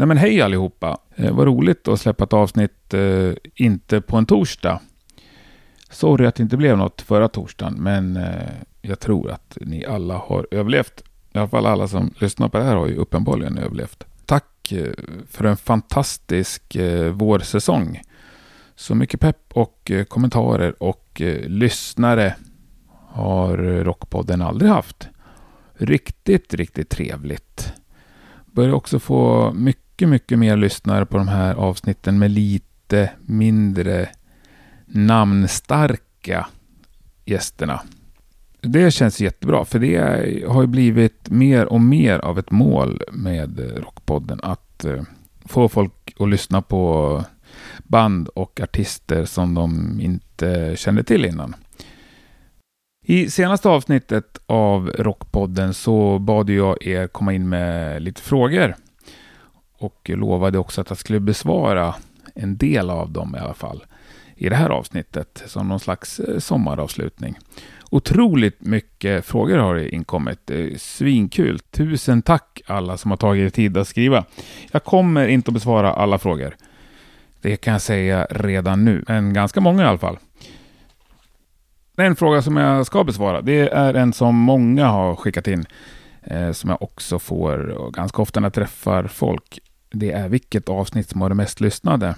Nej men hej allihopa. Eh, vad roligt att släppa ett avsnitt eh, inte på en torsdag. Sorry att det inte blev något förra torsdagen, men eh, jag tror att ni alla har överlevt. I alla fall alla som lyssnar på det här har ju uppenbarligen överlevt. Tack eh, för en fantastisk eh, vårsäsong. Så mycket pepp och eh, kommentarer och eh, lyssnare har eh, Rockpodden aldrig haft. Riktigt, riktigt trevligt. Börjar också få mycket, mycket mer lyssnare på de här avsnitten med lite mindre namnstarka gästerna. Det känns jättebra, för det har ju blivit mer och mer av ett mål med Rockpodden. Att eh, få folk att lyssna på band och artister som de inte kände till innan. I senaste avsnittet av Rockpodden så bad jag er komma in med lite frågor. Och lovade också att jag skulle besvara en del av dem i alla fall. I det här avsnittet som någon slags eh, sommaravslutning. Otroligt mycket frågor har inkommit. Eh, svinkul. Tusen tack alla som har tagit er tid att skriva. Jag kommer inte att besvara alla frågor. Det kan jag säga redan nu, men ganska många i alla fall. En fråga som jag ska besvara, det är en som många har skickat in, eh, som jag också får ganska ofta när jag träffar folk. Det är vilket avsnitt som har det mest lyssnade.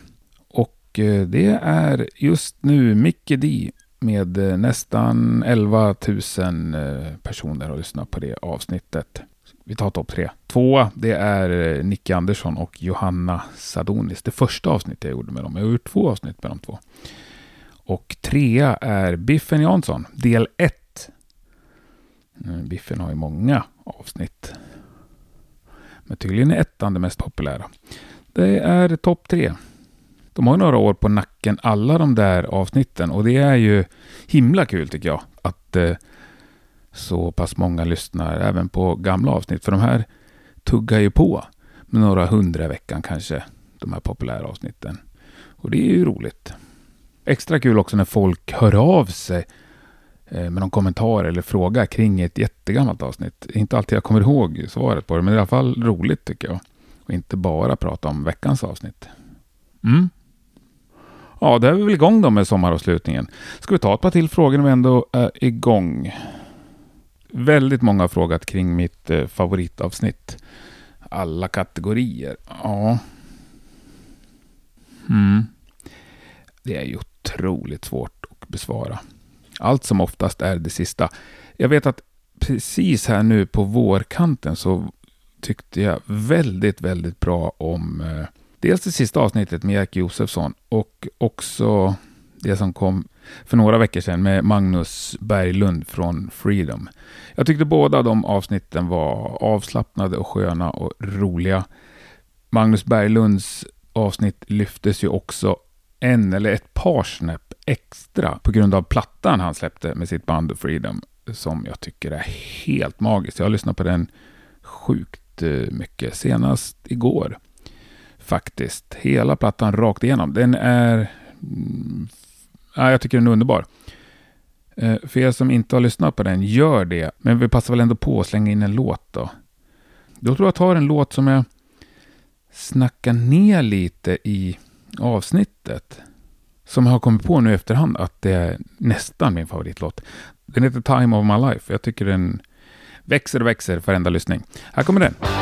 Och eh, det är just nu Micke D med eh, nästan 11 000 eh, personer har lyssnat på det avsnittet. Vi tar topp tre. Tvåa, det är Nicke Andersson och Johanna Sadonis. Det första avsnittet jag gjorde med dem. Jag har gjort två avsnitt med de två. Och trea är Biffen Jansson, del 1. Mm, Biffen har ju många avsnitt. Men tydligen är ettan det mest populära. Det är topp tre. De har några år på nacken alla de där avsnitten och det är ju himla kul tycker jag. Att eh, så pass många lyssnar även på gamla avsnitt. För de här tuggar ju på med några hundra i veckan kanske. De här populära avsnitten. Och det är ju roligt. Extra kul också när folk hör av sig Eh, med någon kommentar eller fråga kring ett jättegammalt avsnitt. Inte alltid jag kommer ihåg svaret på det, men det är i alla fall roligt tycker jag. Och inte bara prata om veckans avsnitt. Mm. Ja, då är vi väl igång då med sommaravslutningen. Ska vi ta ett par till frågor när vi ändå är igång? Väldigt många har frågat kring mitt eh, favoritavsnitt. Alla kategorier. Ja. Mm. Det är ju otroligt svårt att besvara. Allt som oftast är det sista. Jag vet att precis här nu på vårkanten så tyckte jag väldigt, väldigt bra om eh, dels det sista avsnittet med Jack Josefsson och också det som kom för några veckor sedan med Magnus Berglund från Freedom. Jag tyckte båda de avsnitten var avslappnade och sköna och roliga. Magnus Berglunds avsnitt lyftes ju också en eller ett par snäpp extra på grund av plattan han släppte med sitt band Freedom som jag tycker är helt magisk. Jag har lyssnat på den sjukt eh, mycket, senast igår faktiskt. Hela plattan rakt igenom. Den är... Mm, ja, jag tycker den är underbar. Eh, för er som inte har lyssnat på den, gör det. Men vi passar väl ändå på att slänga in en låt då. Då tror jag att jag tar en låt som jag snackar ner lite i avsnittet. Som jag har kommit på nu i efterhand att det är nästan min favoritlåt. Den heter Time of My Life. Jag tycker den växer och växer för enda lyssning. Här kommer den.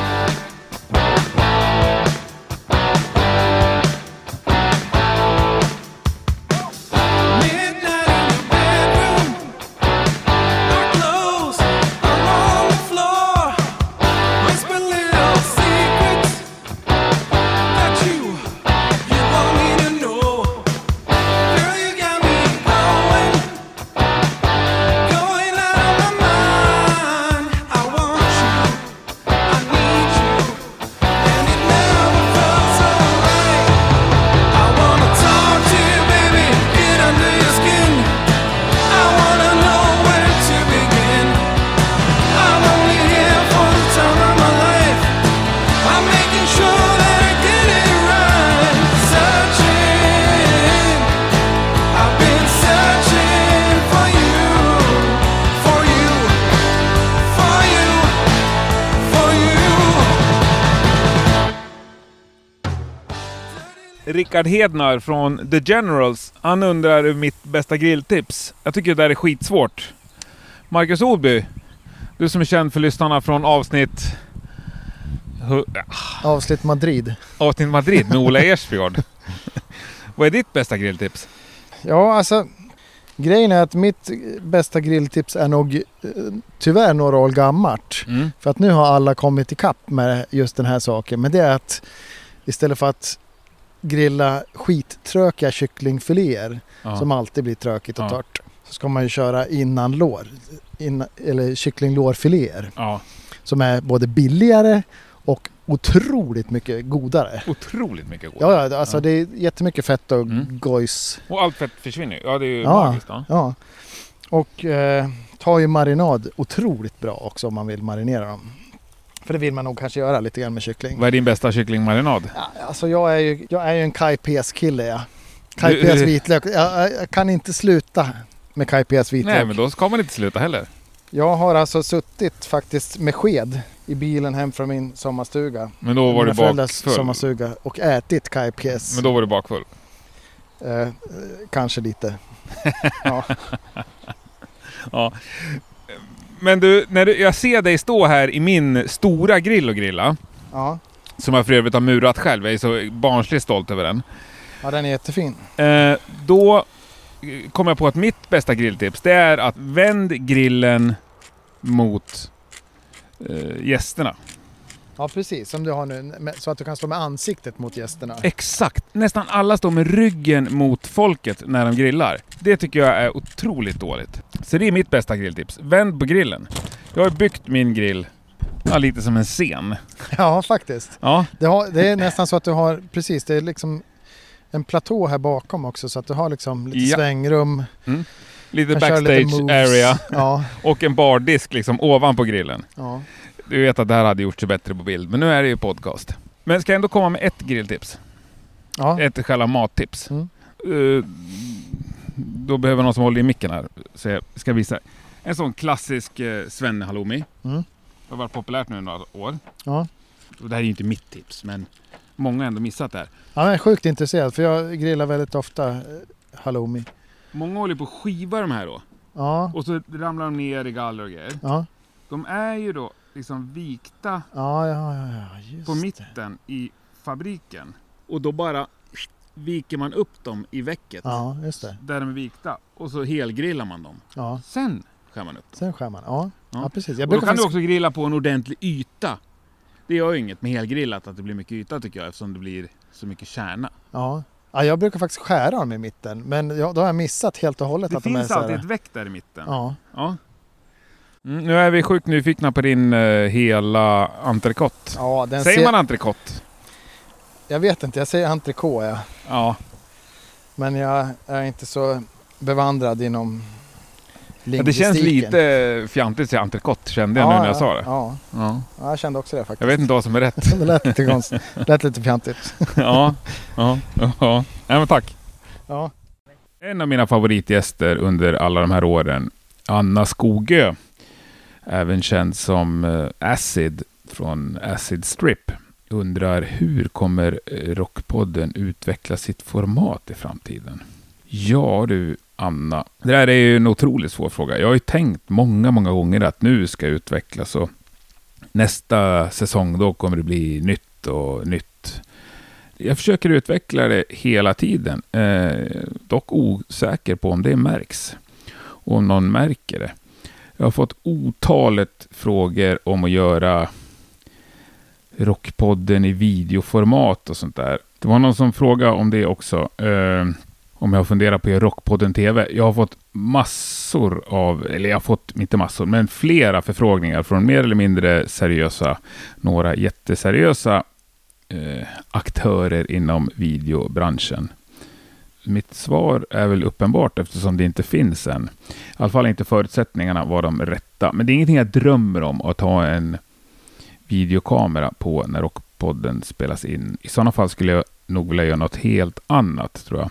Rickard Hednar från The Generals. Han undrar över mitt bästa grilltips. Jag tycker det där är skitsvårt. Marcus Olby, du som är känd för lyssnarna från avsnitt... hu- Avsnitt Madrid. Avsnitt Madrid med Ola Ersfjord. Vad är ditt bästa grilltips? Ja, alltså grejen är att mitt bästa grilltips är nog eh, tyvärr några år gammalt. Mm. För att nu har alla kommit ikapp med just den här saken. Men det är att istället för att grilla skittrökiga kycklingfiléer Ja. som alltid blir tråkigt och Ja. torrt. Så ska man ju köra innan lår. Innan, eller kycklinglårfiléer. ja. Som är både billigare och otroligt mycket godare. Otroligt mycket god. Ja, ja alltså Ja. det är jättemycket fett och Mm. gojs. Och allt fett försvinner ju. Ja, det är ju Ja. magiskt. Ja. Och eh, tar ju marinad otroligt bra också om man vill marinera dem. För det vill man nog kanske göra lite grann med kyckling. Vad är din bästa kycklingmarinad? Ja, alltså jag är ju, jag är ju en kajpes kille ja. Du- Kajpes vitlök. Jag, jag kan inte sluta med kajpes vitlök. Nej, men då ska man inte sluta heller. Jag har alltså suttit faktiskt med sked i bilen hem från min sommarstuga. Men då var du bakfull. sommarstuga och ätit kajpes. Men då var du bakfull. Eh, eh, kanske lite. ja. Ja. Men du, när du, jag ser dig stå här i min stora grill och grilla. Ja. Som jag för övrigt har murat själv. Jag är så barnsligt stolt över den. ja, den är jättefin. Eh, då eh, kom jag på att mitt bästa grilltips det är att vänd grillen mot eh, gästerna. Ja precis, som du har nu. Så att du kan stå med ansiktet mot gästerna. Exakt! Nästan alla står med ryggen mot folket när de grillar. Det tycker jag är otroligt dåligt. Så det är mitt bästa grilltips. Vänd på grillen. Jag har byggt min grill ja, lite som en scen. Ja faktiskt. Ja, Det, har, det är nästan så att du har, precis, det är liksom en platå här bakom också så att du har liksom lite Ja. svängrum. lite kan köra backstage lite area Ja, och en bardisk liksom ovanpå grillen. ja. Du vet att det här hade gjort sig bättre på bild, men nu är det ju podcast. Men ska jag ändå komma med ett grilltips? ja. Ett själva mattips. Mm. Eh, då behöver någon som håller i micken här, så jag ska visa. En sån klassisk uh, svenne-halloumi. Mm. Det har varit populärt nu i några år. ja. Och det här är ju inte mitt tips, men många har ändå missat det här. Ja, jag är sjukt intresserad för jag grillar väldigt ofta eh, halloumi. Många håller på att skiva de här då. Ja, Och så ramlar de ner i galler och grejer. ja, De är ju då liksom vikta ja, ja, ja, ja just på det. mitten i fabriken. Och då bara viker man upp dem i väcket. Ja, just det. Där de är vikta. Och så helgrillar man dem. Ja, Sen skär man upp dem. sen skär man. Ja, ja. Ja. precis. Jag Och då brukar kan du faktiskt... också grilla på en ordentlig yta. Det gör ju inget med helgrillat att det blir mycket yta tycker jag eftersom det blir så mycket kärna. Ja. ja, jag brukar faktiskt skära dem i mitten. Men ja, då har jag missat helt och hållet Det att de är finns så här... alltid ett väck där i mitten. Ja, Ja. Mm, nu är vi sjukt nyfikna på din uh, hela entrecote. ja Säger ser... man entrecote? Jag vet inte, jag säger entrecote ja. Ja. Men jag är inte så bevandrad inom ja. Det känns lite fjantigt att säga entrecote kände jag nu när jag sa det. Ja, Ja. ja, jag kände också det faktiskt. Jag vet inte vad som är rätt. det lät lite konstigt. Lät lite fjantigt. ja, ja, ja. Nej, men tack. Ja. En av mina favoritgäster under alla de här åren, Anna Skogö, även känd som eh, Acid från Acid Strip, undrar hur kommer eh, Rockpodden utveckla sitt format i framtiden? Ja du, Anna. Det där är ju en otroligt svår fråga. Jag har ju tänkt många, många gånger att nu ska jag utvecklas och nästa säsong då kommer det bli nytt och nytt. Jag försöker utveckla det hela tiden. Eh, dock osäker på om det märks. Och om någon märker det. Jag har fått otalet frågor om att göra Rockpodden i videoformat och sånt där. Det var någon som frågade om det också. Eh, om jag funderar på att göra Rockpodden TV. Jag har fått massor av, eller jag har fått, inte massor, men flera förfrågningar från mer eller mindre seriösa, några jätteseriösa eh, aktörer inom videobranschen. Mitt svar är väl uppenbart eftersom det inte finns än. I alla fall inte förutsättningarna var de rätta. Men det är ingenting jag drömmer om att ha en videokamera på när Rockpodden spelas in. I sådana fall skulle jag nog vilja göra något helt annat tror jag.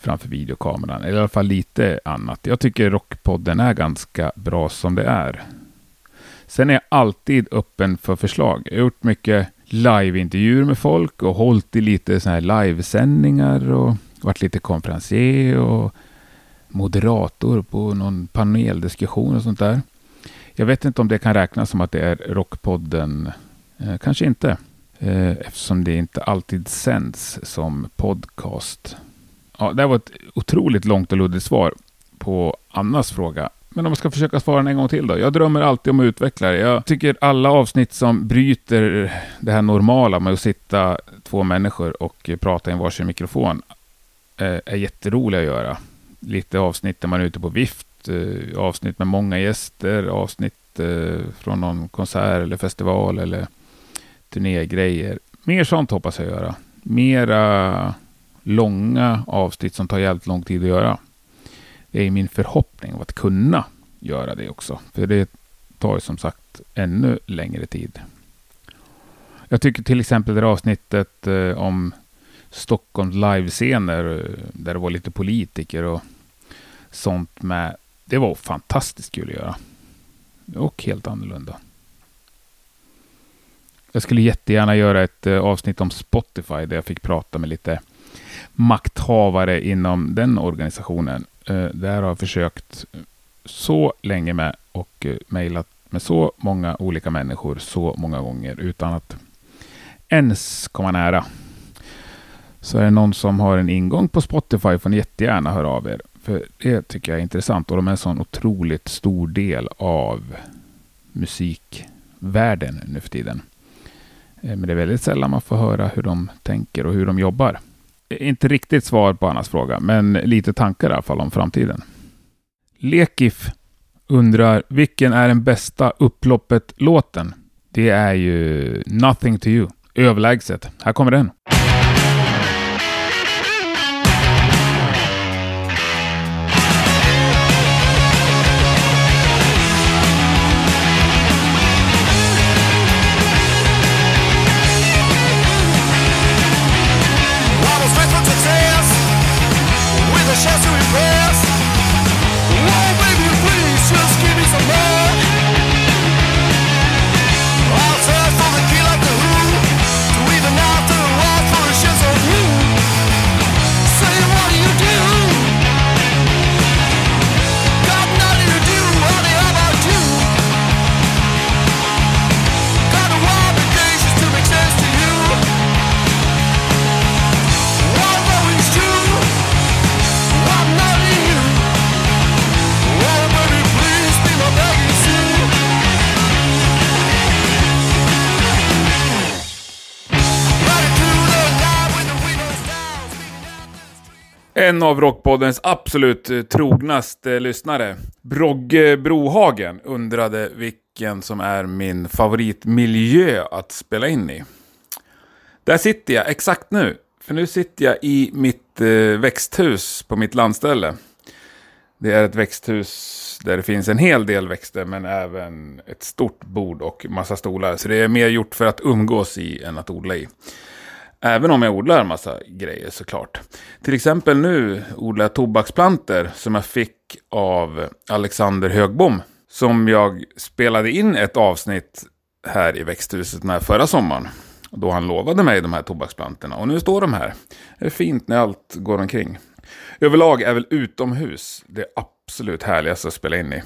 Framför videokameran. Eller i alla fall lite annat. Jag tycker Rockpodden är ganska bra som det är. Sen är jag alltid öppen för förslag. Jag har gjort mycket liveintervjuer med folk och hållit i lite såna här livesändningar och varit lite konferencier och moderator på någon paneldiskussion och sånt där. Jag vet inte om det kan räknas som att det är Rockpodden. Eh, kanske inte. Eh, eftersom det inte alltid sänds som podcast. Ja, det var ett otroligt långt och luddigt svar på Annas fråga. Men om jag ska försöka svara en gång till då. Jag drömmer alltid om att utveckla det. Jag tycker alla avsnitt som bryter det här normala med att sitta två människor och prata i en varsin mikrofon eh, är jätteroliga att göra. Lite avsnitt där man är ute på vift, eh, avsnitt med många gäster, avsnitt eh, från någon konsert eller festival eller turnégrejer. Mer sånt hoppas jag göra. Mera långa avsnitt som tar jävligt lång tid att göra. Det är min förhoppning att kunna göra det också. För det tar som sagt ännu längre tid. Jag tycker till exempel det avsnittet eh, om Stockholms livescener eh, där det var lite politiker och sånt med. Det var fantastiskt kul att göra. Och helt annorlunda. Jag skulle jättegärna göra ett eh, avsnitt om Spotify där jag fick prata med lite makthavare inom den organisationen. Eh, det där har jag försökt så länge med och eh, mejlat med så många olika människor så många gånger utan att ens komma nära. Så är det någon som har en ingång på Spotify får ni jättegärna höra av er. För det tycker jag är intressant och de är en sån otroligt stor del av musikvärlden nu för tiden. Eh, men det är väldigt sällan man får höra hur de tänker och hur de jobbar. Inte riktigt svar på Annas fråga, men lite tankar i alla fall om framtiden. Lekif undrar, vilken är den bästa upploppet-låten? Det är ju Nothing to you, överlägset. Här kommer den. En av Rockpoddens absolut eh, trognaste lyssnare, Brogge Brohagen, undrade vilken som är min favoritmiljö att spela in i. Där sitter jag exakt nu, för nu sitter jag i mitt eh, växthus på mitt landställe. Det är ett växthus där det finns en hel del växter men även ett stort bord och massa stolar. Så det är mer gjort för att umgås i än att odla i. Även om jag odlar en massa grejer såklart. Till exempel nu odlar jag tobaksplanter som jag fick av Alexander Högbom. Som jag spelade in ett avsnitt här i växthuset med förra sommaren. Då han lovade mig de här tobaksplantorna. Och nu står de här. Det är fint när allt går omkring. Överlag är väl utomhus det absolut härligaste att spela in i.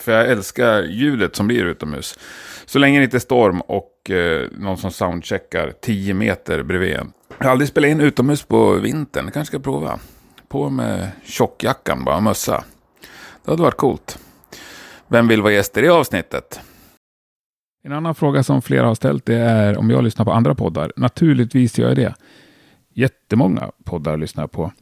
För jag älskar ljudet som blir utomhus. Så länge det inte är storm och eh, någon som soundcheckar 10 meter bredvid en. Jag har aldrig spelat in utomhus på vintern. Det kanske ska prova. På med tjockjackan, bara mössa. Det hade varit coolt. Vem vill vara gäst i det avsnittet? En annan fråga som flera har ställt det är om jag lyssnar på andra poddar. Naturligtvis gör jag det. Jättemånga poddar lyssnar jag på.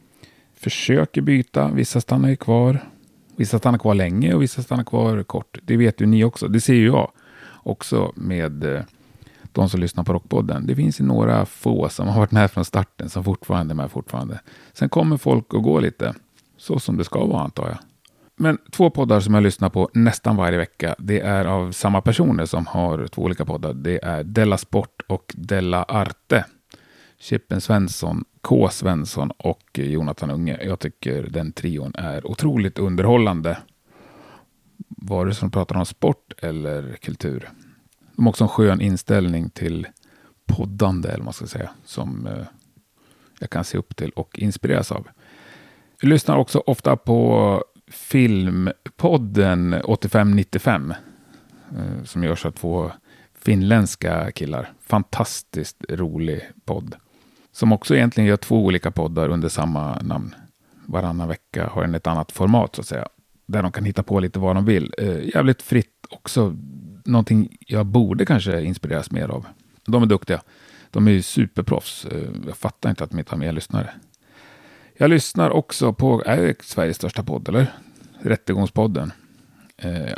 Försöker byta, vissa stannar ju kvar. Vissa stannar kvar länge och vissa stannar kvar kort. Det vet ju ni också. Det ser ju jag också med eh, de som lyssnar på Rockpodden. Det finns ju några få som har varit med från starten som fortfarande är med fortfarande. Sen kommer folk att gå lite. Så som det ska vara antar jag. Men två poddar som jag lyssnar på nästan varje vecka. Det är av samma personer som har två olika poddar. Det är Della Sport och Della Arte. Chippen Svensson, K. Svensson och Jonathan Unge. Jag tycker den trion är otroligt underhållande. Vare sig de pratar om sport eller kultur. De har också en skön inställning till poddande, eller vad man ska säga, som eh, jag kan se upp till och inspireras av. Jag lyssnar också ofta på filmpodden 8595 eh, som görs av två finländska killar. Fantastiskt rolig podd. Som också egentligen gör två olika poddar under samma namn. Varannan vecka har den ett annat format så att säga. Där de kan hitta på lite vad de vill. Eh, jävligt fritt också. Någonting jag borde kanske inspireras mer av. De är duktiga. De är ju superproffs. Eh, jag fattar inte att de inte har mer lyssnare. Jag lyssnar också på, är det Sveriges största podd eller? Rättegångspodden. Eh,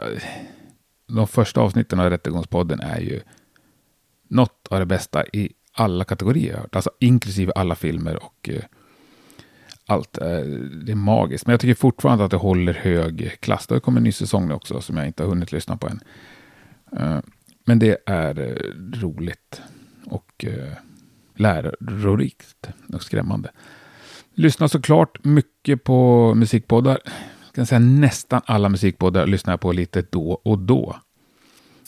de första avsnitten av Rättegångspodden är ju något av det bästa i alla kategorier jag hört. Alltså inklusive alla filmer och eh, allt. Eh, det är magiskt. Men jag tycker fortfarande att det håller hög klass. Det har kommit en ny säsong nu också som jag inte har hunnit lyssna på än. Eh, men det är eh, roligt och lärorikt och skrämmande. Lyssnar såklart mycket på musikpoddar. Jag kan säga nästan alla musikpoddar lyssnar jag på lite då och då.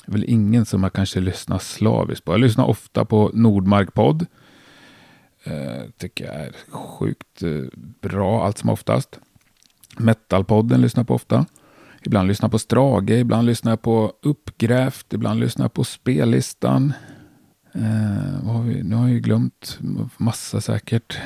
Det är väl ingen som jag kanske lyssnar slaviskt på. Jag lyssnar ofta på Nordmark podd. Eh, tycker jag är sjukt eh, bra allt som oftast. Metalpodden lyssnar jag på ofta. Ibland lyssnar jag på Strage, ibland lyssnar jag på Uppgrävt, ibland lyssnar jag på Spellistan. Eh, har vi? Nu har jag ju glömt massa säkert.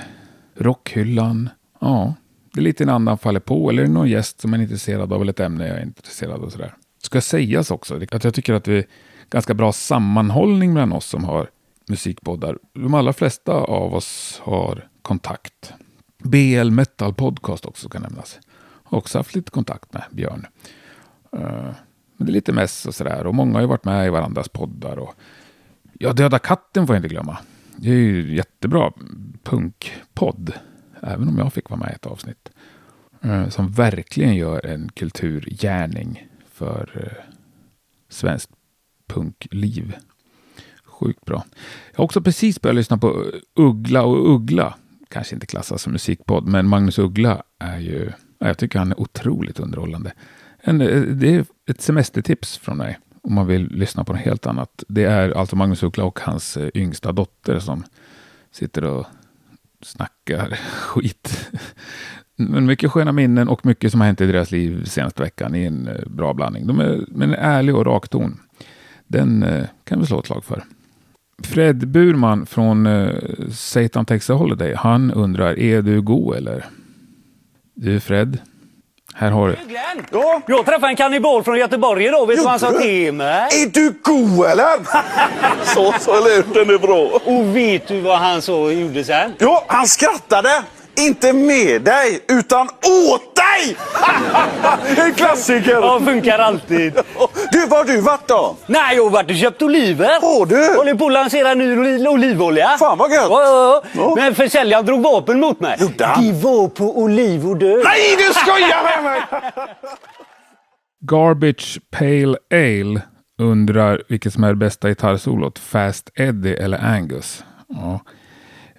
Rockhyllan. Ja, det är lite en annan faller på. Eller är det någon gäst som är intresserad av eller ett ämne jag är intresserad av. Sådär. Ska sägas också att jag tycker att det är ganska bra sammanhållning mellan oss som har musikpoddar. De allra flesta av oss har kontakt. BL Metal Podcast också kan nämnas. Har också haft lite kontakt med Björn. Eh, men det är lite mess och sådär. Och många har ju varit med i varandras poddar. Och ja, Döda katten får jag inte glömma. Det är ju jättebra punkpodd. Även om jag fick vara med i ett avsnitt. Eh, som verkligen gör en kulturgärning för eh, svenskt punkliv. Sjukt bra. Jag har också precis börjat lyssna på Uggla och Uggla. Kanske inte klassas som musikpodd, men Magnus Uggla är ju... Jag tycker han är otroligt underhållande. En, eh, det är ett semestertips från mig om man vill lyssna på något helt annat. Det är alltså Magnus Uggla och hans eh, yngsta dotter som sitter och snackar skit. Men mycket sköna minnen och mycket som har hänt i deras liv senaste veckan i en eh, bra blandning. De är med en ärlig och rak ton. Den eh, kan vi slå ett slag för. Fred Burman från eh, Satan Takes a Holiday, han undrar, är du god eller? Du Fred, här har du. Ja? Jag träffade en kannibal från Göteborg idag. Vet du vad han sa till mig? Är du god eller? så, så lät den är bra. Och vet du vad han så gjorde sen? Ja, han skrattade. Inte med dig, utan åt dig! en klassiker! Ja, funkar alltid. Du, var har du varit då? Nej, jag har varit och köpt oliver. Har du? Håller på att lansera ny oli olivolja. Fan vad gött! Ja, ja, ja. Ja. Men försäljaren drog vapen mot mig. Gjorde han? De var på oliv och död. Nej, du skojar med mig! Garbage Pale Ale undrar vilket som är det bästa gitarrsolot. Fast Eddie eller Angus? Ja,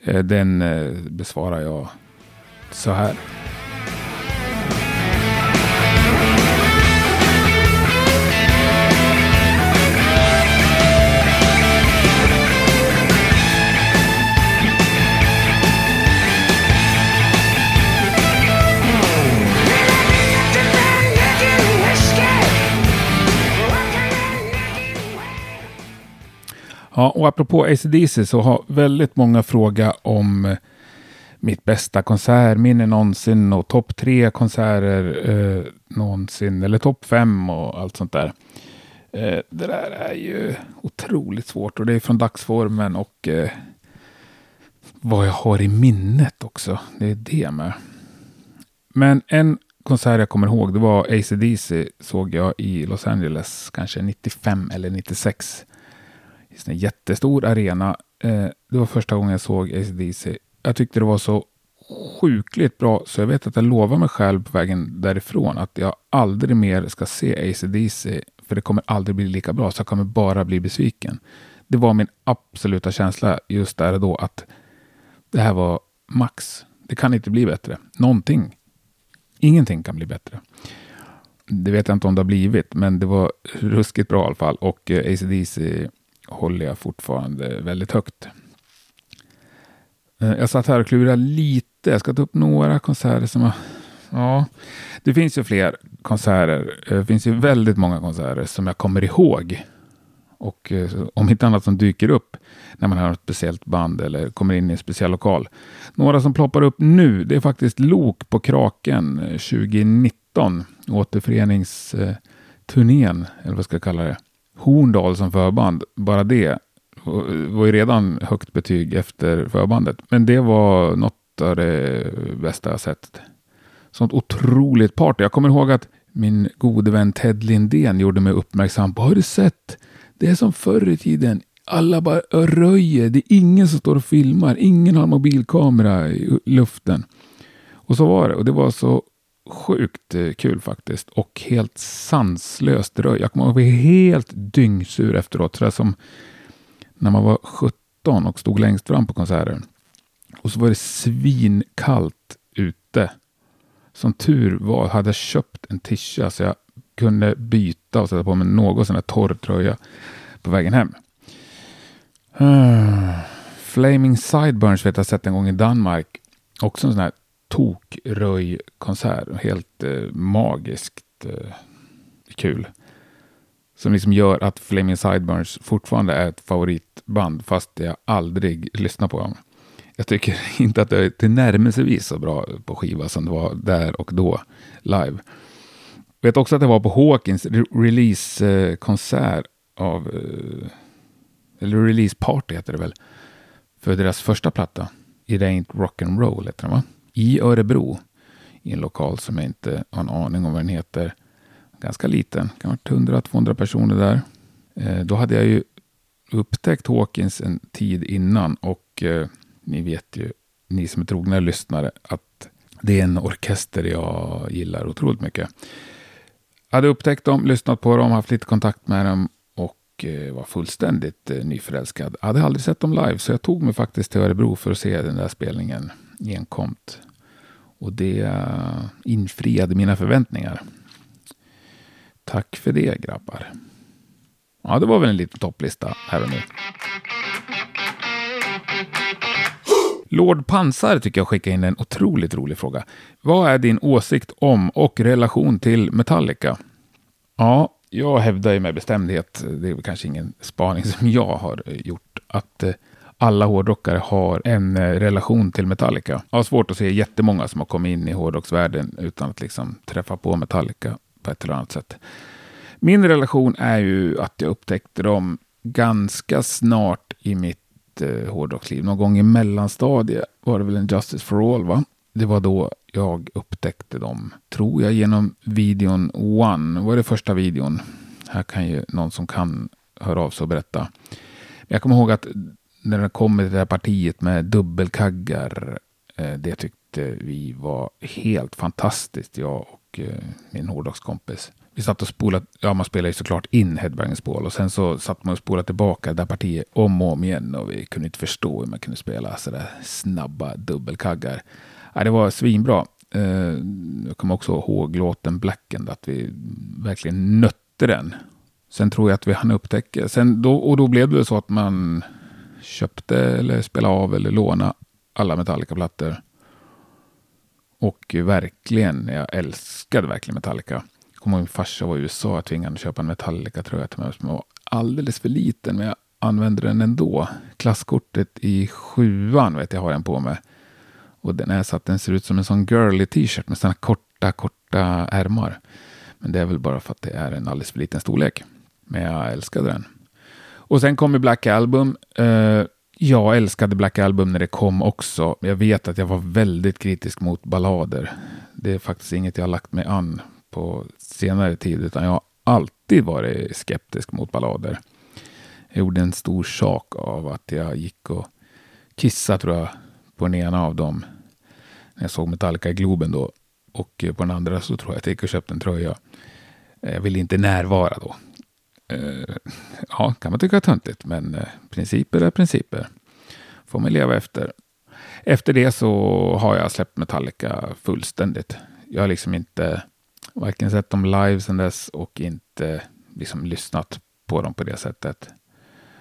eh, den eh, besvarar jag så här. Ja, och apropå ACDC så har väldigt många frågat om eh, mitt bästa konsertminne någonsin och topp tre konserter eh, någonsin eller topp fem och allt sånt där. Eh, det där är ju otroligt svårt och det är från dagsformen och eh, vad jag har i minnet också. Det är det med. Men en konsert jag kommer ihåg, det var ACDC såg jag i Los Angeles, kanske 95 eller 96. I en jättestor arena. Eh, det var första gången jag såg ACDC. Jag tyckte det var så sjukligt bra så jag vet att jag lovar mig själv på vägen därifrån att jag aldrig mer ska se ACDC för det kommer aldrig bli lika bra så jag kommer bara bli besviken. Det var min absoluta känsla just där och då att det här var max. Det kan inte bli bättre. Någonting. Ingenting kan bli bättre. Det vet jag inte om det har blivit, men det var ruskigt bra i alla fall. Och ACDC håller jag fortfarande väldigt högt. Eh, jag satt här och klurade lite. Jag ska ta upp några konserter som har... Ja, det finns ju fler konserter. Eh, det finns ju väldigt många konserter som jag kommer ihåg. Och eh, om inte annat som dyker upp när man har ett speciellt band eller kommer in i en speciell lokal. Några som ploppar upp nu, det är faktiskt Lok på Kraken 2019. Återföreningsturnén, eller vad ska jag kalla det. Horndal som förband, bara det det eh, var ju redan högt betyg efter förbandet. Men det var något av det bästa jag sett. Sånt otroligt party. Jag kommer ihåg att min gode vän Ted Lindén gjorde mig uppmärksam på, har du sett? Det är som förr i tiden. Alla bara röjer. Det är ingen som står och filmar. Ingen har mobilkamera i luften. Och så var det. Och det var så sjukt eh, kul faktiskt. Och helt sanslöst röj. Jag kommer ihåg att jag var helt dyngsur efteråt. Så som när man var 17 och stod längst fram på konserten. Och så var det svinkallt ute. Som tur var hade jag köpt en tisha så jag kunde byta och sätta på mig någon sån här torr tröja på vägen hem. Flaming Sideburns vet jag sett en gång i Danmark. Också en sån här tokröj-konsert. Helt eh, magiskt eh, kul. Som liksom gör att Flaming Sideburns fortfarande är ett band fast jag aldrig lyssnar på dem. Jag tycker inte att det är tillnärmelsevis så bra på skiva som det var där och då live. Jag vet också att det var på Hawkins releasekonsert av, eh, eller release party heter det väl, för deras första platta. It ain't rock'n'roll heter den va? I Örebro. I en lokal som jag inte har en aning om vad den heter ganska liten, kan ha 100-200 personer där. Eh, då hade jag ju upptäckt Hawkins en tid innan och eh, ni vet ju, ni som är trogna lyssnare, att det är en orkester jag gillar otroligt mycket. Jag hade upptäckt dem, lyssnat på dem, haft lite kontakt med dem och eh, var fullständigt eh, nyförälskad. Jag hade aldrig sett dem live, så jag tog mig faktiskt till Örebro för att se den där spelningen enkomt. Och det eh, infriade mina förväntningar. Tack för det grabbar. Ja, det var väl en liten topplista här och nu. Lord Pansar tycker jag skickar in en otroligt rolig fråga. Vad är din åsikt om och relation till Metallica? Ja, jag hävdar ju med bestämdhet, det är kanske ingen spaning som jag har gjort, att eh, alla hårdrockare har en eh, relation till Metallica. Jag har svårt att se jättemånga som har kommit in i hårdrocksvärlden utan att liksom träffa på Metallica på ett eller annat sätt. Min relation är ju att jag upptäckte dem ganska snart i mitt eh, hårdrocksliv. Någon gång i mellanstadiet var det väl en Justice for All, va? Det var då jag upptäckte dem, tror jag, genom videon One. var det första videon. Här kan ju någon som kan höra av sig och berätta. Jag kommer ihåg att när det kom till det här partiet med dubbelkaggar, eh, det tyckte vi var helt fantastiskt, jag och eh, min hårdrockskompis vi satt och spolade, ja man spelade ju såklart in Headbangers Ball och sen så satt man och spolade tillbaka det där partiet om och om igen och vi kunde inte förstå hur man kunde spela sådär snabba dubbelkaggar. Ja, det var svinbra. Eh, jag kommer också ihåg låten Blackend, att vi verkligen nötte den. Sen tror jag att vi hann upptäcka, sen då, och då blev det så att man köpte eller spelade av eller lånade alla Metallica-plattor. Och verkligen, jag älskade verkligen Metallica jag kommer ihåg min farsa var i USA och tvingade att köpa en Metallica-tröja till mig som var alldeles för liten, men jag använde den ändå. Klasskortet i sjuan vet jag har den på mig. Och den är så att den ser ut som en sån girly t-shirt med såna korta, korta ärmar. Men det är väl bara för att det är en alldeles för liten storlek. Men jag älskade den. Och sen kom Black Album. Eh, jag älskade Black Album när det kom också. Jag vet att jag var väldigt kritisk mot ballader. Det är faktiskt inget jag har lagt mig an på senare tid, utan jag har alltid varit skeptisk mot ballader. Jag gjorde en stor sak av att jag gick och kissade, tror jag, på den ena av dem. När jag såg Metallica i Globen då. Och på den andra så tror jag att jag gick och köpte en tröja. Jag ville inte närvara då. Eh, ja, kan man tycka är töntigt, men eh, principer är principer. Får man leva efter. Efter det så har jag släppt Metallica fullständigt. Jag har liksom inte varken sett dem live sedan dess och inte liksom lyssnat på dem på det sättet.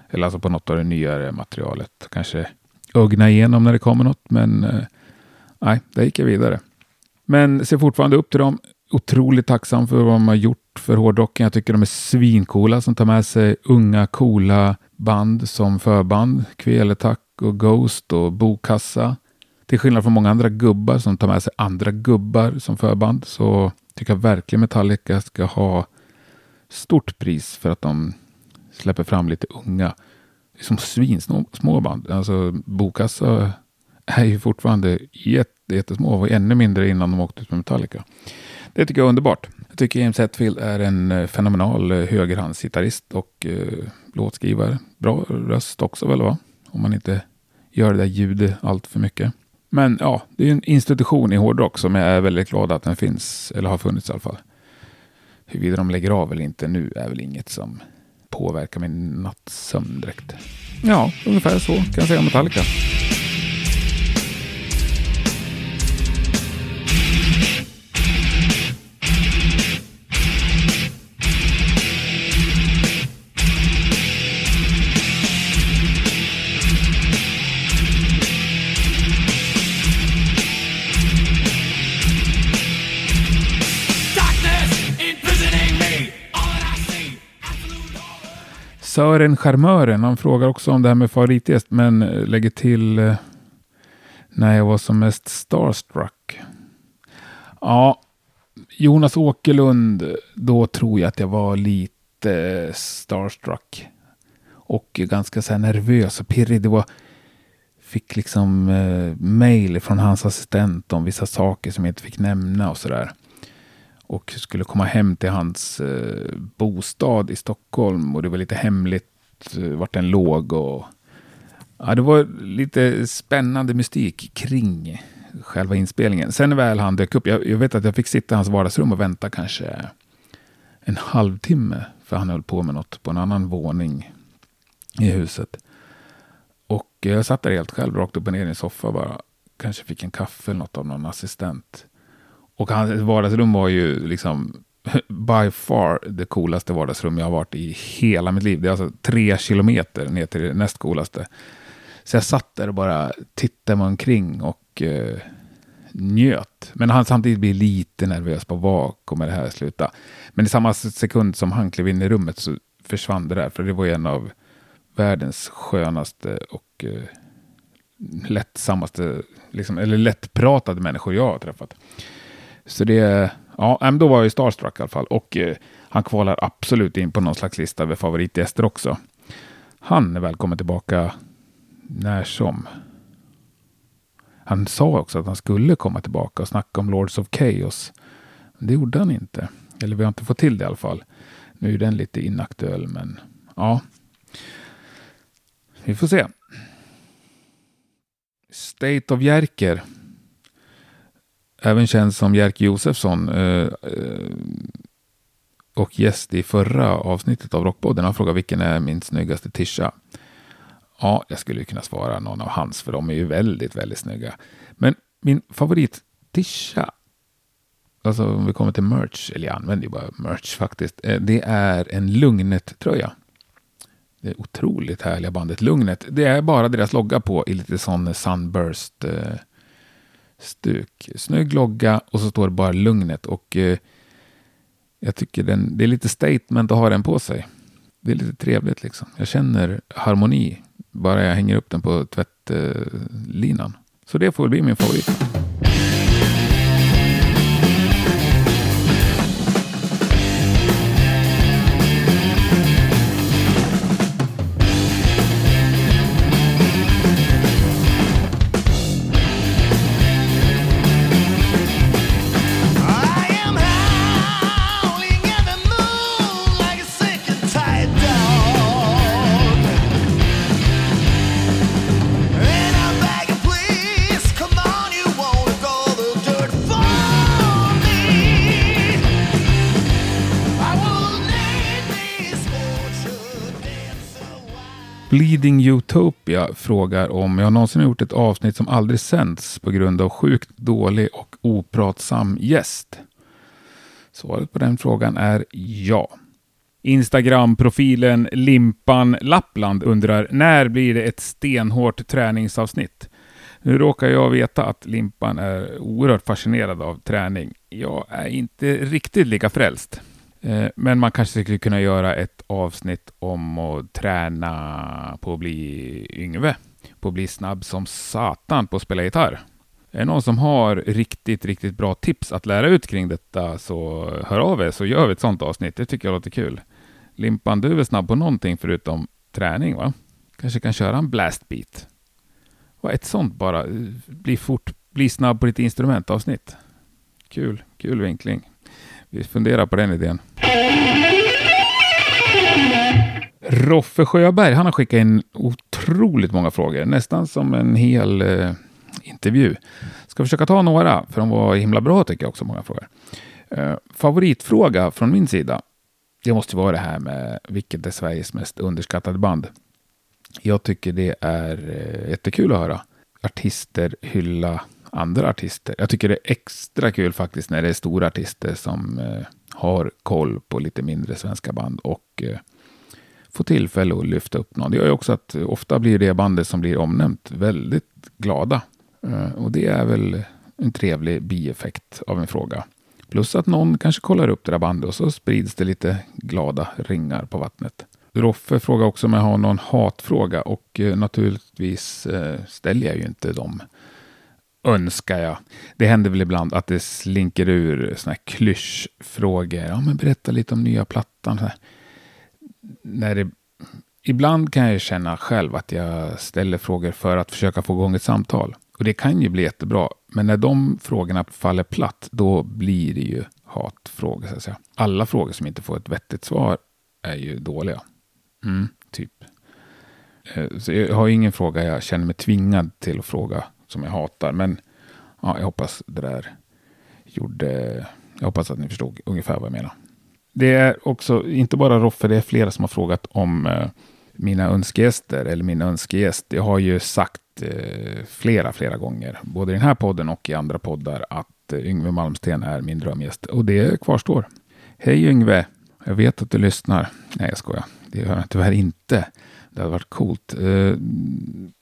Eller alltså på något av det nyare materialet. Kanske ögna igenom när det kommer något, men eh, nej, där gick jag vidare. Men ser fortfarande upp till dem. Otroligt tacksam för vad de har gjort för hårdrocken. Jag tycker de är svincoola som tar med sig unga coola band som förband. Kveletack och Ghost och Bokassa. Till skillnad från många andra gubbar som tar med sig andra gubbar som förband så tycker jag verkligen Metallica ska ha stort pris för att de släpper fram lite unga. Som svinsmå band. Alltså Bokassa är ju fortfarande jättesmå och ännu mindre innan de åkte ut med Metallica. Det tycker jag är underbart. Jag tycker James Hetfield är en eh, fenomenal eh, högerhandsgitarrist och eh, låtskrivare. Bra röst också väl va? Om man inte gör det där ljudet allt för mycket. Men ja, det är en institution i hårdrock som jag är väldigt glad att den finns, eller har funnits i alla fall. Huruvida de lägger av eller inte nu är väl inget som påverkar min nattsömn direkt. Ja, ungefär så kan jag säga om Metallica. Sören Charmören, han frågar också om det här med favoritgäst, men eh, lägger till eh, när jag var som mest starstruck. Ja, Jonas Åkerlund, då tror jag att jag var lite starstruck. Och ganska så här nervös och pirrig. Det var, fick liksom eh, mail från hans assistent om vissa saker som jag inte fick nämna och sådär och skulle komma hem till hans eh, bostad i Stockholm och det var lite hemligt eh, vart den låg. Och, ja, det var lite spännande mystik kring själva inspelningen. Sen väl han dök upp, jag, jag vet att jag fick sitta i hans vardagsrum och vänta kanske en halvtimme för han höll på med något på en annan våning i huset. Och jag satt där helt själv, rakt upp och ner i en soffa bara. Kanske fick en kaffe eller något av någon assistent. Och hans vardagsrum var ju liksom by far det coolaste vardagsrum jag har varit i hela mitt liv. Det är alltså tre kilometer ner till det näst coolaste. Så jag satt där och bara tittade mig omkring och eh, njöt. Men han samtidigt blir lite nervös på vad kommer det här sluta. Men i samma sekund som han klev in i rummet så försvann det där. För det var en av världens skönaste och eh, lättsammaste, liksom, eller lättpratade människor jag har träffat. Så det, ja, men då var jag ju starstruck i alla fall. Och eh, han kvalar absolut in på någon slags lista över favoritgäster också. Han är välkommen tillbaka när som. Han sa också att han skulle komma tillbaka och snacka om Lords of Chaos. Det gjorde han inte. Eller vi har inte fått till det i alla fall. Nu är den lite inaktuell, men ja. Vi får se. State of Jerker även känd som Jerker Josefsson eh, eh, och gäst i förra avsnittet av Rockpodden. Han frågar vilken är min snyggaste tisha? Ja, jag skulle kunna svara någon av hans, för de är ju väldigt, väldigt snygga. Men min favorit tisha, alltså om vi kommer till merch, eller jag använder ju bara merch faktiskt, eh, det är en Lugnet-tröja. Det är otroligt härliga bandet Lugnet. Det är bara deras logga på i lite sån sunburst eh, stuk. Snygg logga och så står det bara Lugnet. Och eh, jag tycker den, det är lite statement att ha den på sig. Det är lite trevligt liksom. Jag känner harmoni bara jag hänger upp den på tvättlinan. Eh, så det får bli min favorit. Bleeding Utopia frågar om jag någonsin har gjort ett avsnitt som aldrig sänds på grund av sjukt dålig och opratsam gäst. Svaret på den frågan är ja. Instagram-profilen Limpan Lappland undrar när blir det ett stenhårt träningsavsnitt? Nu råkar jag veta att Limpan är oerhört fascinerad av träning. Jag är inte riktigt lika frälst. Eh, men man kanske skulle kunna göra ett avsnitt om att träna på att bli Yngve. På att bli snabb som satan på att spela gitarr. Är det någon som har riktigt, riktigt bra tips att lära ut kring detta så hör av er så gör vi ett sånt avsnitt. Det tycker jag låter kul. Limpan, du är väl snabb på någonting förutom träning va? Kanske kan köra en blastbeat? Och ett sånt bara, eh, bli fort, bli snabb på ditt instrumentavsnitt. Kul, kul vinkling. Vi funderar på den idén. Roffe Sjöberg, han har skickat in otroligt många frågor, nästan som en hel eh, intervju. Ska försöka ta några, för de var himla bra tycker jag också, många frågor. Eh, favoritfråga från min sida, det måste vara det här med vilket är Sveriges mest underskattade band. Jag tycker det är eh, jättekul att höra artister hylla andra artister. Jag tycker det är extra kul faktiskt när det är stora artister som eh, har koll på lite mindre svenska band och eh, får tillfälle att lyfta upp någon. Det gör ju också att ofta blir det bandet som blir omnämnt väldigt glada. Eh, och det är väl en trevlig bieffekt av en fråga. Plus att någon kanske kollar upp det där bandet och så sprids det lite glada ringar på vattnet. Roffe frågar också om jag har någon hatfråga och eh, naturligtvis eh, ställer jag ju inte dem. Önskar jag. Det händer väl ibland att det slinker ur såna här klyschfrågor. Ja, men berätta lite om nya plattan. När det, ibland kan jag känna själv att jag ställer frågor för att försöka få igång ett samtal. Och det kan ju bli jättebra. Men när de frågorna faller platt, då blir det ju hatfrågor. Så att säga. Alla frågor som inte får ett vettigt svar är ju dåliga. Mm, typ. Eh, så jag har ingen fråga jag känner mig tvingad till att fråga som jag hatar. Men ja, jag hoppas det där gjorde... Jag hoppas att ni förstod ungefär vad jag menar. Det är också inte bara Roffe, det är flera som har frågat om eh, mina önskegäster eller min önskegäst. Jag har ju sagt eh, flera, flera gånger, både i den här podden och i andra poddar, att eh, Yngve Malmsten är min drömgäst. Och det kvarstår. Hej Yngve! Jag vet att du lyssnar. Nej, jag skojar. Det gör jag tyvärr inte. Det hade varit coolt. Eh,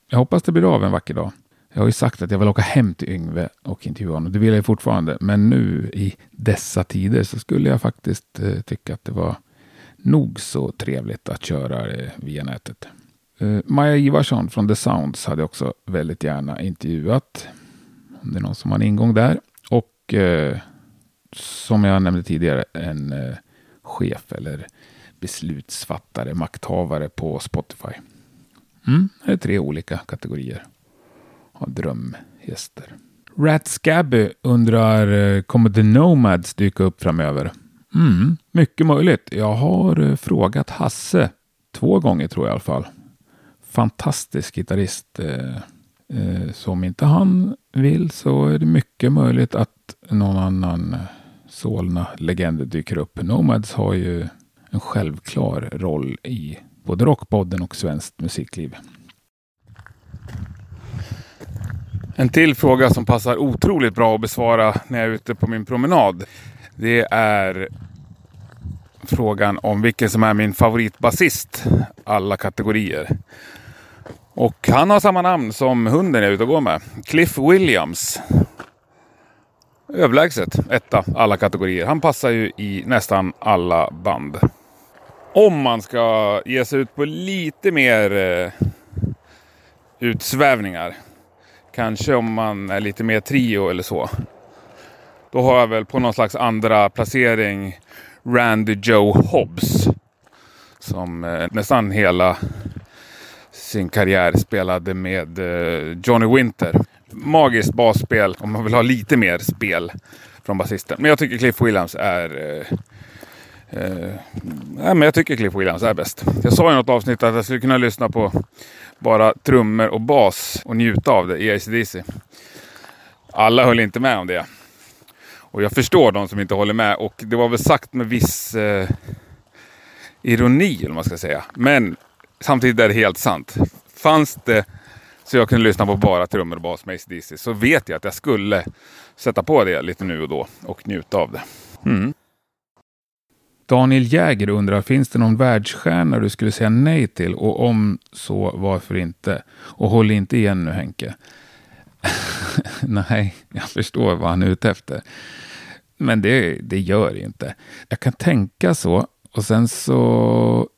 jag hoppas det blir av en vacker dag. Jag har ju sagt att jag vill åka hem till Yngve och intervjua honom. Det vill jag fortfarande. Men nu i dessa tider så skulle jag faktiskt eh, tycka att det var nog så trevligt att köra eh, via nätet. Eh, Maja Ivarsson från The Sounds hade också väldigt gärna intervjuat. Om det är någon som har en ingång där. Och eh, som jag nämnde tidigare, en eh, chef eller beslutsfattare, makthavare på Spotify. Mm, det är tre olika kategorier av drömgäster. Rat Scabby undrar, eh, kommer The Nomads dyka upp framöver? Mm, mycket möjligt. Jag har eh, frågat Hasse två gånger tror jag i alla fall. Fantastisk gitarrist. Eh, så om inte han vill så är det mycket möjligt att någon annan Solna-legend dyker upp. Nomads har ju en självklar roll i både Rockpodden och svenskt musikliv. En till fråga som passar otroligt bra att besvara när jag är ute på min promenad. Det är frågan om vilken som är min favoritbasist. Alla kategorier. Och han har samma namn som hunden jag är ute och går med. Cliff Williams. Överlägset etta alla kategorier. Han passar ju i nästan alla band. Om man ska ge sig ut på lite mer eh, utsvävningar. Kanske om man är lite mer trio eller så. Då har jag väl på någon slags andra placering Randy Joe Hobbs. Som eh, nästan hela sin karriär spelade med eh, Johnny Winter. Magiskt basspel om man vill ha lite mer spel från basisten. Men jag tycker Cliff Williams är eh, Eh, nej, men jag tycker Cliff Williams är bäst. Jag sa i något avsnitt att jag skulle kunna lyssna på bara trummor och bas och njuta av det i ACDC. Alla höll inte med om det. Och jag förstår de som inte håller med och det var väl sagt med viss eh, ironi eller vad man ska säga. Men samtidigt är det helt sant. Fanns det så jag kunde lyssna på bara trummor och bas med ACDC så vet jag att jag skulle sätta på det lite nu och då och njuta av det. Mm. Daniel Jäger undrar, finns det någon världsstjärna du skulle säga nej till? Och om så, varför inte? Och håll inte igen nu Henke. nej, jag förstår vad han är ute efter. Men det, det gör det inte. Jag kan tänka så. Och sen så...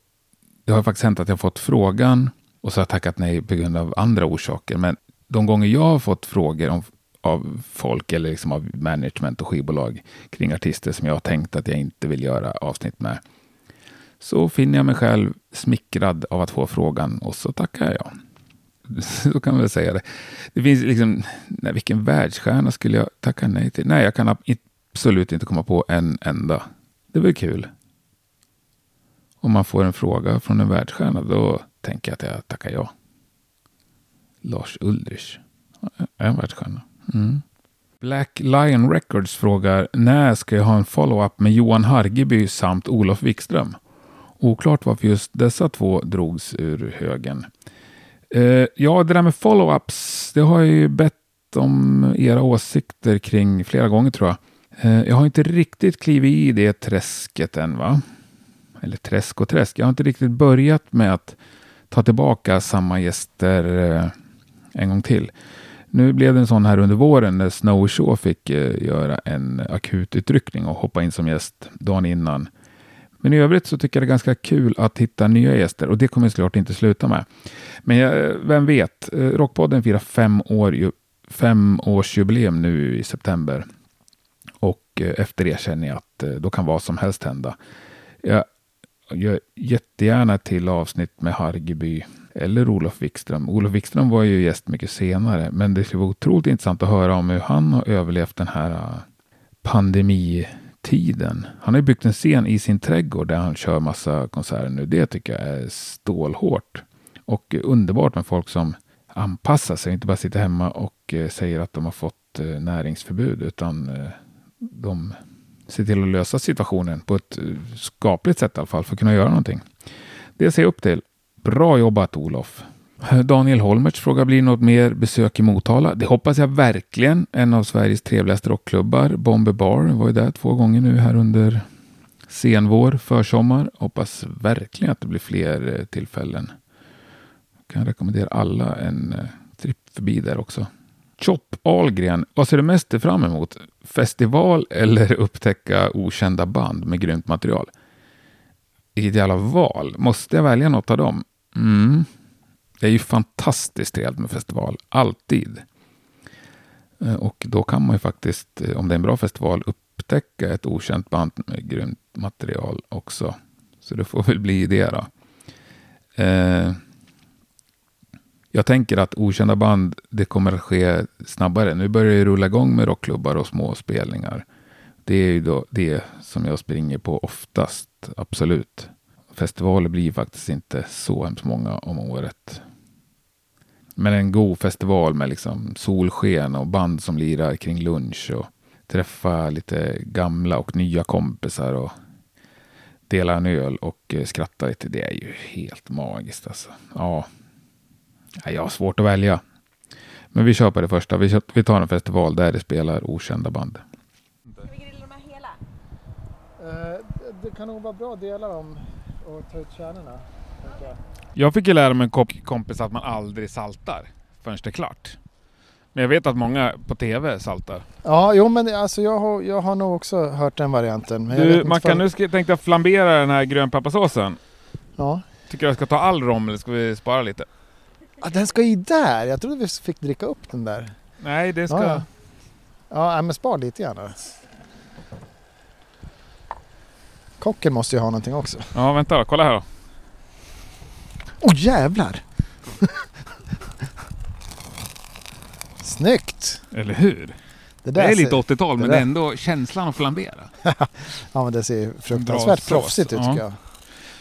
Det har faktiskt hänt att jag fått frågan och så har jag tackat nej på grund av andra orsaker. Men de gånger jag har fått frågor om, av folk eller liksom av management och skivbolag kring artister som jag har tänkt att jag inte vill göra avsnitt med. Så finner jag mig själv smickrad av att få frågan och så tackar jag. Så kan man väl säga det. Det finns liksom, nej, vilken världsstjärna skulle jag tacka nej till? Nej, jag kan absolut inte komma på en enda. Det är väl kul. Om man får en fråga från en världsstjärna, då tänker jag att jag tackar ja. Lars Ulrich. En världsstjärna. Mm. Black Lion Records frågar när ska jag ha en follow-up med Johan Hargeby samt Olof Wikström? Oklart varför just dessa två drogs ur högen. Eh, ja, det där med follow-ups, det har jag ju bett om era åsikter kring flera gånger tror jag. Eh, jag har inte riktigt klivit i det träsket än va? Eller träsk och träsk. Jag har inte riktigt börjat med att ta tillbaka samma gäster eh, en gång till. Nu blev det en sån här under våren när Snow Shaw fick eh, göra en akut utryckning och hoppa in som gäst dagen innan. Men i övrigt så tycker jag det är ganska kul att hitta nya gäster och det kommer jag såklart inte sluta med. Men jag, eh, vem vet, eh, Rockpodden firar fem, år, fem års jubileum nu i september. Och efter det känner jag att då kan vad som helst hända. Jag gör jättegärna ett till avsnitt med Hargeby eller Olof Wikström. Olof Wikström var ju gäst mycket senare, men det skulle vara otroligt intressant att höra om hur han har överlevt den här äh, pandemitiden. Han har ju byggt en scen i sin trädgård där han kör massa konserter nu. Det tycker jag är stålhårt. Och underbart med folk som anpassar sig, inte bara sitter hemma och eh, säger att de har fått eh, näringsförbud, utan eh, de ser till att lösa situationen på ett skapligt sätt i alla fall för att kunna göra någonting. Det ser jag upp till. Bra jobbat Olof! Daniel Holmertz frågar, blir något mer besök i Motala? Det hoppas jag verkligen. En av Sveriges trevligaste rockklubbar, Bomber Bar, var ju där två gånger nu här under senvår, försommar. Hoppas verkligen att det blir fler eh, tillfällen. Jag kan rekommendera alla en eh, tripp förbi där också. Chop Ahlgren, vad ser du mest fram emot? Festival eller upptäcka okända band med grymt material? Vilket jävla val. Måste jag välja något av dem? Mm. Det är ju fantastiskt trevligt med festival. Alltid. Eh, och då kan man ju faktiskt, eh, om det är en bra festival, upptäcka ett okänt band med grymt material också. Så det får väl bli det då. Eh, jag tänker att okända band, det kommer att ske snabbare. Nu börjar det rulla igång med rockklubbar och små spelningar. Det är ju då det som jag springer på oftast, absolut. Festivaler blir faktiskt inte så hemskt många om året. Men en god festival med liksom solsken och band som lirar kring lunch och träffa lite gamla och nya kompisar och dela en öl och skratta lite. Det är ju helt magiskt alltså. Ja, jag har svårt att välja. Men vi kör på det första. Vi, vi tar en festival där det spelar okända band. Ska vi grilla dem här hela? Uh, det kan nog vara bra att dela dem och ta ut kärnorna. Jag. jag fick ju lära mig en kompis att man aldrig saltar förrän det är klart. Men jag vet att många på TV saltar. Ja, jo men alltså jag har, jag har nog också hört den varianten. Men du Mackan, nu ska, jag tänkte jag flambera den här grönpepparsåsen. Ja. Tycker du jag ska ta all rom eller ska vi spara lite? Ah, den ska i där! Jag trodde vi fick dricka upp den där. Nej, det ska... Ja, ja men spar lite gärna. Kocken måste ju ha någonting också. Ja, vänta då. Kolla här då. Åh oh, jävlar! Snyggt! Eller hur? Det, det är lite 80-tal men det är ändå känslan att flambera. ja men det ser fruktansvärt proffsigt ut ja. tycker jag.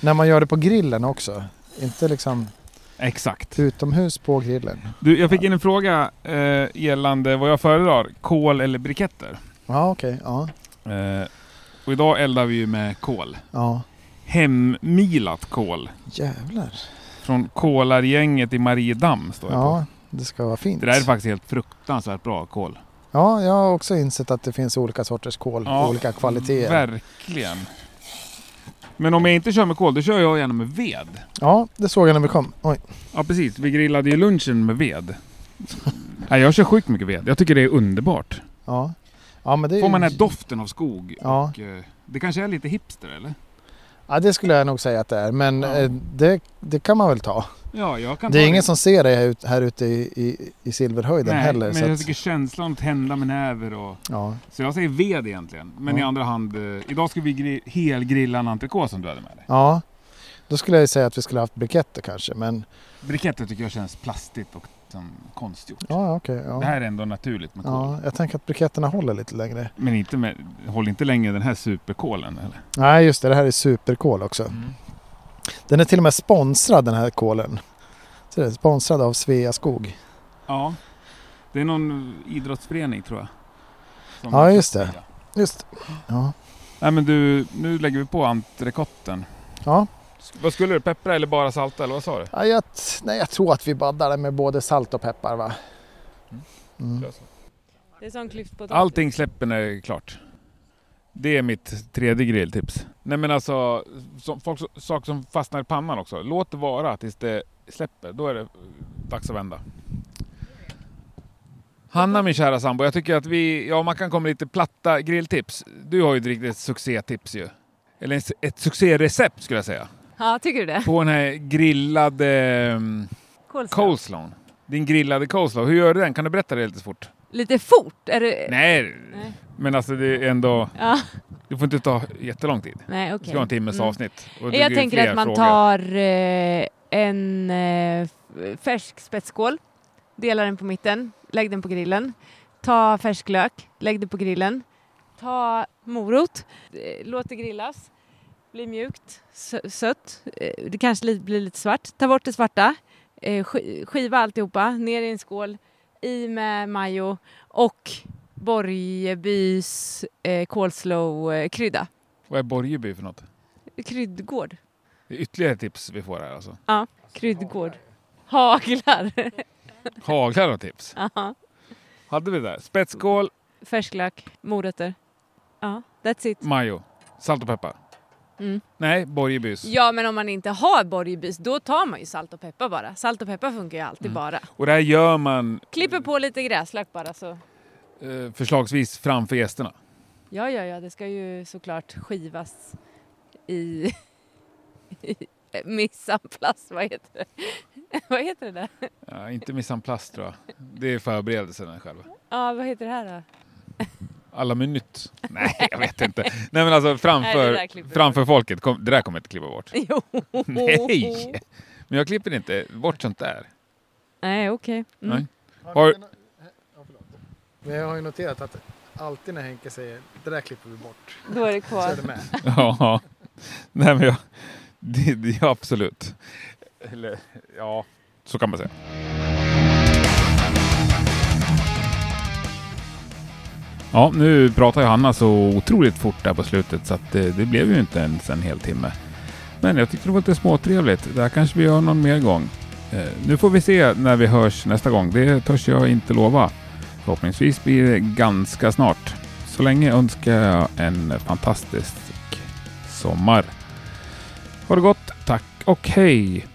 När man gör det på grillen också. Inte liksom Exakt. Utomhus på grillen. Du, jag fick in en fråga eh, gällande vad jag föredrar. Kol eller briketter? Ja, okej. Okay. Ja. Eh, och idag eldar vi ju med kol. Ja. Hemmilat kol. Jävlar. Från kolargänget i Mariedamm står det ja, på. det ska vara fint. Det där är faktiskt helt fruktansvärt bra kol. Ja, jag har också insett att det finns olika sorters kol. Ja, olika kvaliteter. Verkligen. Men om jag inte kör med kol, då kör jag gärna med ved. Ja, det såg jag när vi kom. Oj. Ja precis, vi grillade ju lunchen med ved. Nej, jag kör sjukt mycket ved. Jag tycker det är underbart. Ja. Ja, men det Får man den här doften av skog. Ja. Och, eh, det kanske är lite hipster eller? Ja, det skulle jag nog säga att det är. Men Ja. eh, det, det kan man väl ta. Ja, jag kan Det är ta ingen som ser dig här, ut, här ute i, i, i Silverhöjden Nej, heller. men jag att, tycker känslan att tända med näver och... ja. Så jag säger ved egentligen. Men Ja. i andra hand, eh, idag ska vi gri- helgrilla en entrecote som du hade med dig. ja, då skulle jag säga att vi skulle haft briketter kanske. Men Briketter tycker jag känns plastigt och som konstgjort. ja. Det ja. här är ändå naturligt med kol. ja, jag tänker att briketterna håller lite längre. Men inte med, håll inte längre den här superkolen eller? Nej, just det. Det här är superkol också. Den är till och med sponsrad den här kolen. Så det är sponsrad av Sveaskog. Ja. Det är någon idrottsförening tror jag. Ja, just det. Just ja. Nej men du, nu lägger vi på entrecoten. ja. Vad skulle du? Peppra eller bara salta eller vad sa du? ja jag, nej, jag tror att vi baddar med både salt och peppar va? Mm. Det är sån klyftpotatis. Allting släpper när det är klart. Det är mitt tredje grilltips. Nej men alltså, som, folk, saker som fastnar i pannan också. Låt det vara tills det släpper. Då är det dags att vända. Hanna min kära sambo, jag tycker att vi, ja man kan komma lite platta grilltips. Du har ju ett riktigt succétips ju. Eller ett succérecept skulle jag säga. Ja, tycker du det? På den här grillade um, Coleslaw. Din grillade coleslaw, hur gör du den? Kan du berätta det lite fort? Lite fort? Är det... Nej, Nej. men alltså det är ändå... Ja, Det får inte ta jättelång tid. nej Det okej. ska vara en timmes Mm. avsnitt. Det Jag tänker att man frågor. tar eh, en eh, färsk spetskål, delar den på mitten, lägg den på grillen. Ta färsk lök, lägg det på grillen. Ta morot, eh, låt det grillas. Blir mjukt, sö- sött. Eh, det kanske li- blir lite svart. Ta bort det svarta. Eh, sk- skiva alltihopa, ner i en skål. I med majo och Borgebys eh, coleslaw-krydda. Vad är Borgeby för något? Kryddgård. Det är ytterligare tips vi får här alltså. Kryddgård. Haglar. Haglar och tips. Aha. Hade vi det? Spetskål, Färsklök, morötter. Ja, that's it. majo, salt och peppar. Mm. Nej, Borgebys. Ja, men om man inte har Borgebys, då tar man ju salt och peppar bara. Salt och peppar funkar ju alltid Mm. bara. Och det här gör man Klipper på lite gräslök bara så. eh, förslagsvis framför gästerna. Ja, ja, ja, det ska ju såklart skivas i, place. Vad heter det? vad heter det där? Ja, inte place tror jag. Det är förberedelserna själva. Ja, vad heter det här då? Alla minut. Nej, jag vet inte. Nej men alltså Nej, framför, framför folket. Kom, det där kommer jag inte klippa bort. Jo. Nej! Men jag klipper inte bort sånt där. Nej, okej. Mm. Nej. Har- Men jag har ju noterat att alltid när Henke säger det där klipper vi bort. Då är det Så kvar. är det med. Ja, nej men jag, det, det, ja, absolut. Eller, ja, så kan man säga. Ja, nu pratar ju Hanna så otroligt fort där på slutet så att det, det blev ju inte ens en hel timme. Men jag tyckte det var lite småtrevligt. Det här kanske vi gör någon mer gång. Eh, nu får vi se när vi hörs nästa gång. Det törs jag inte lova. Förhoppningsvis blir det ganska snart. Så länge önskar jag en fantastisk sommar. Ha det gott, tack och hej!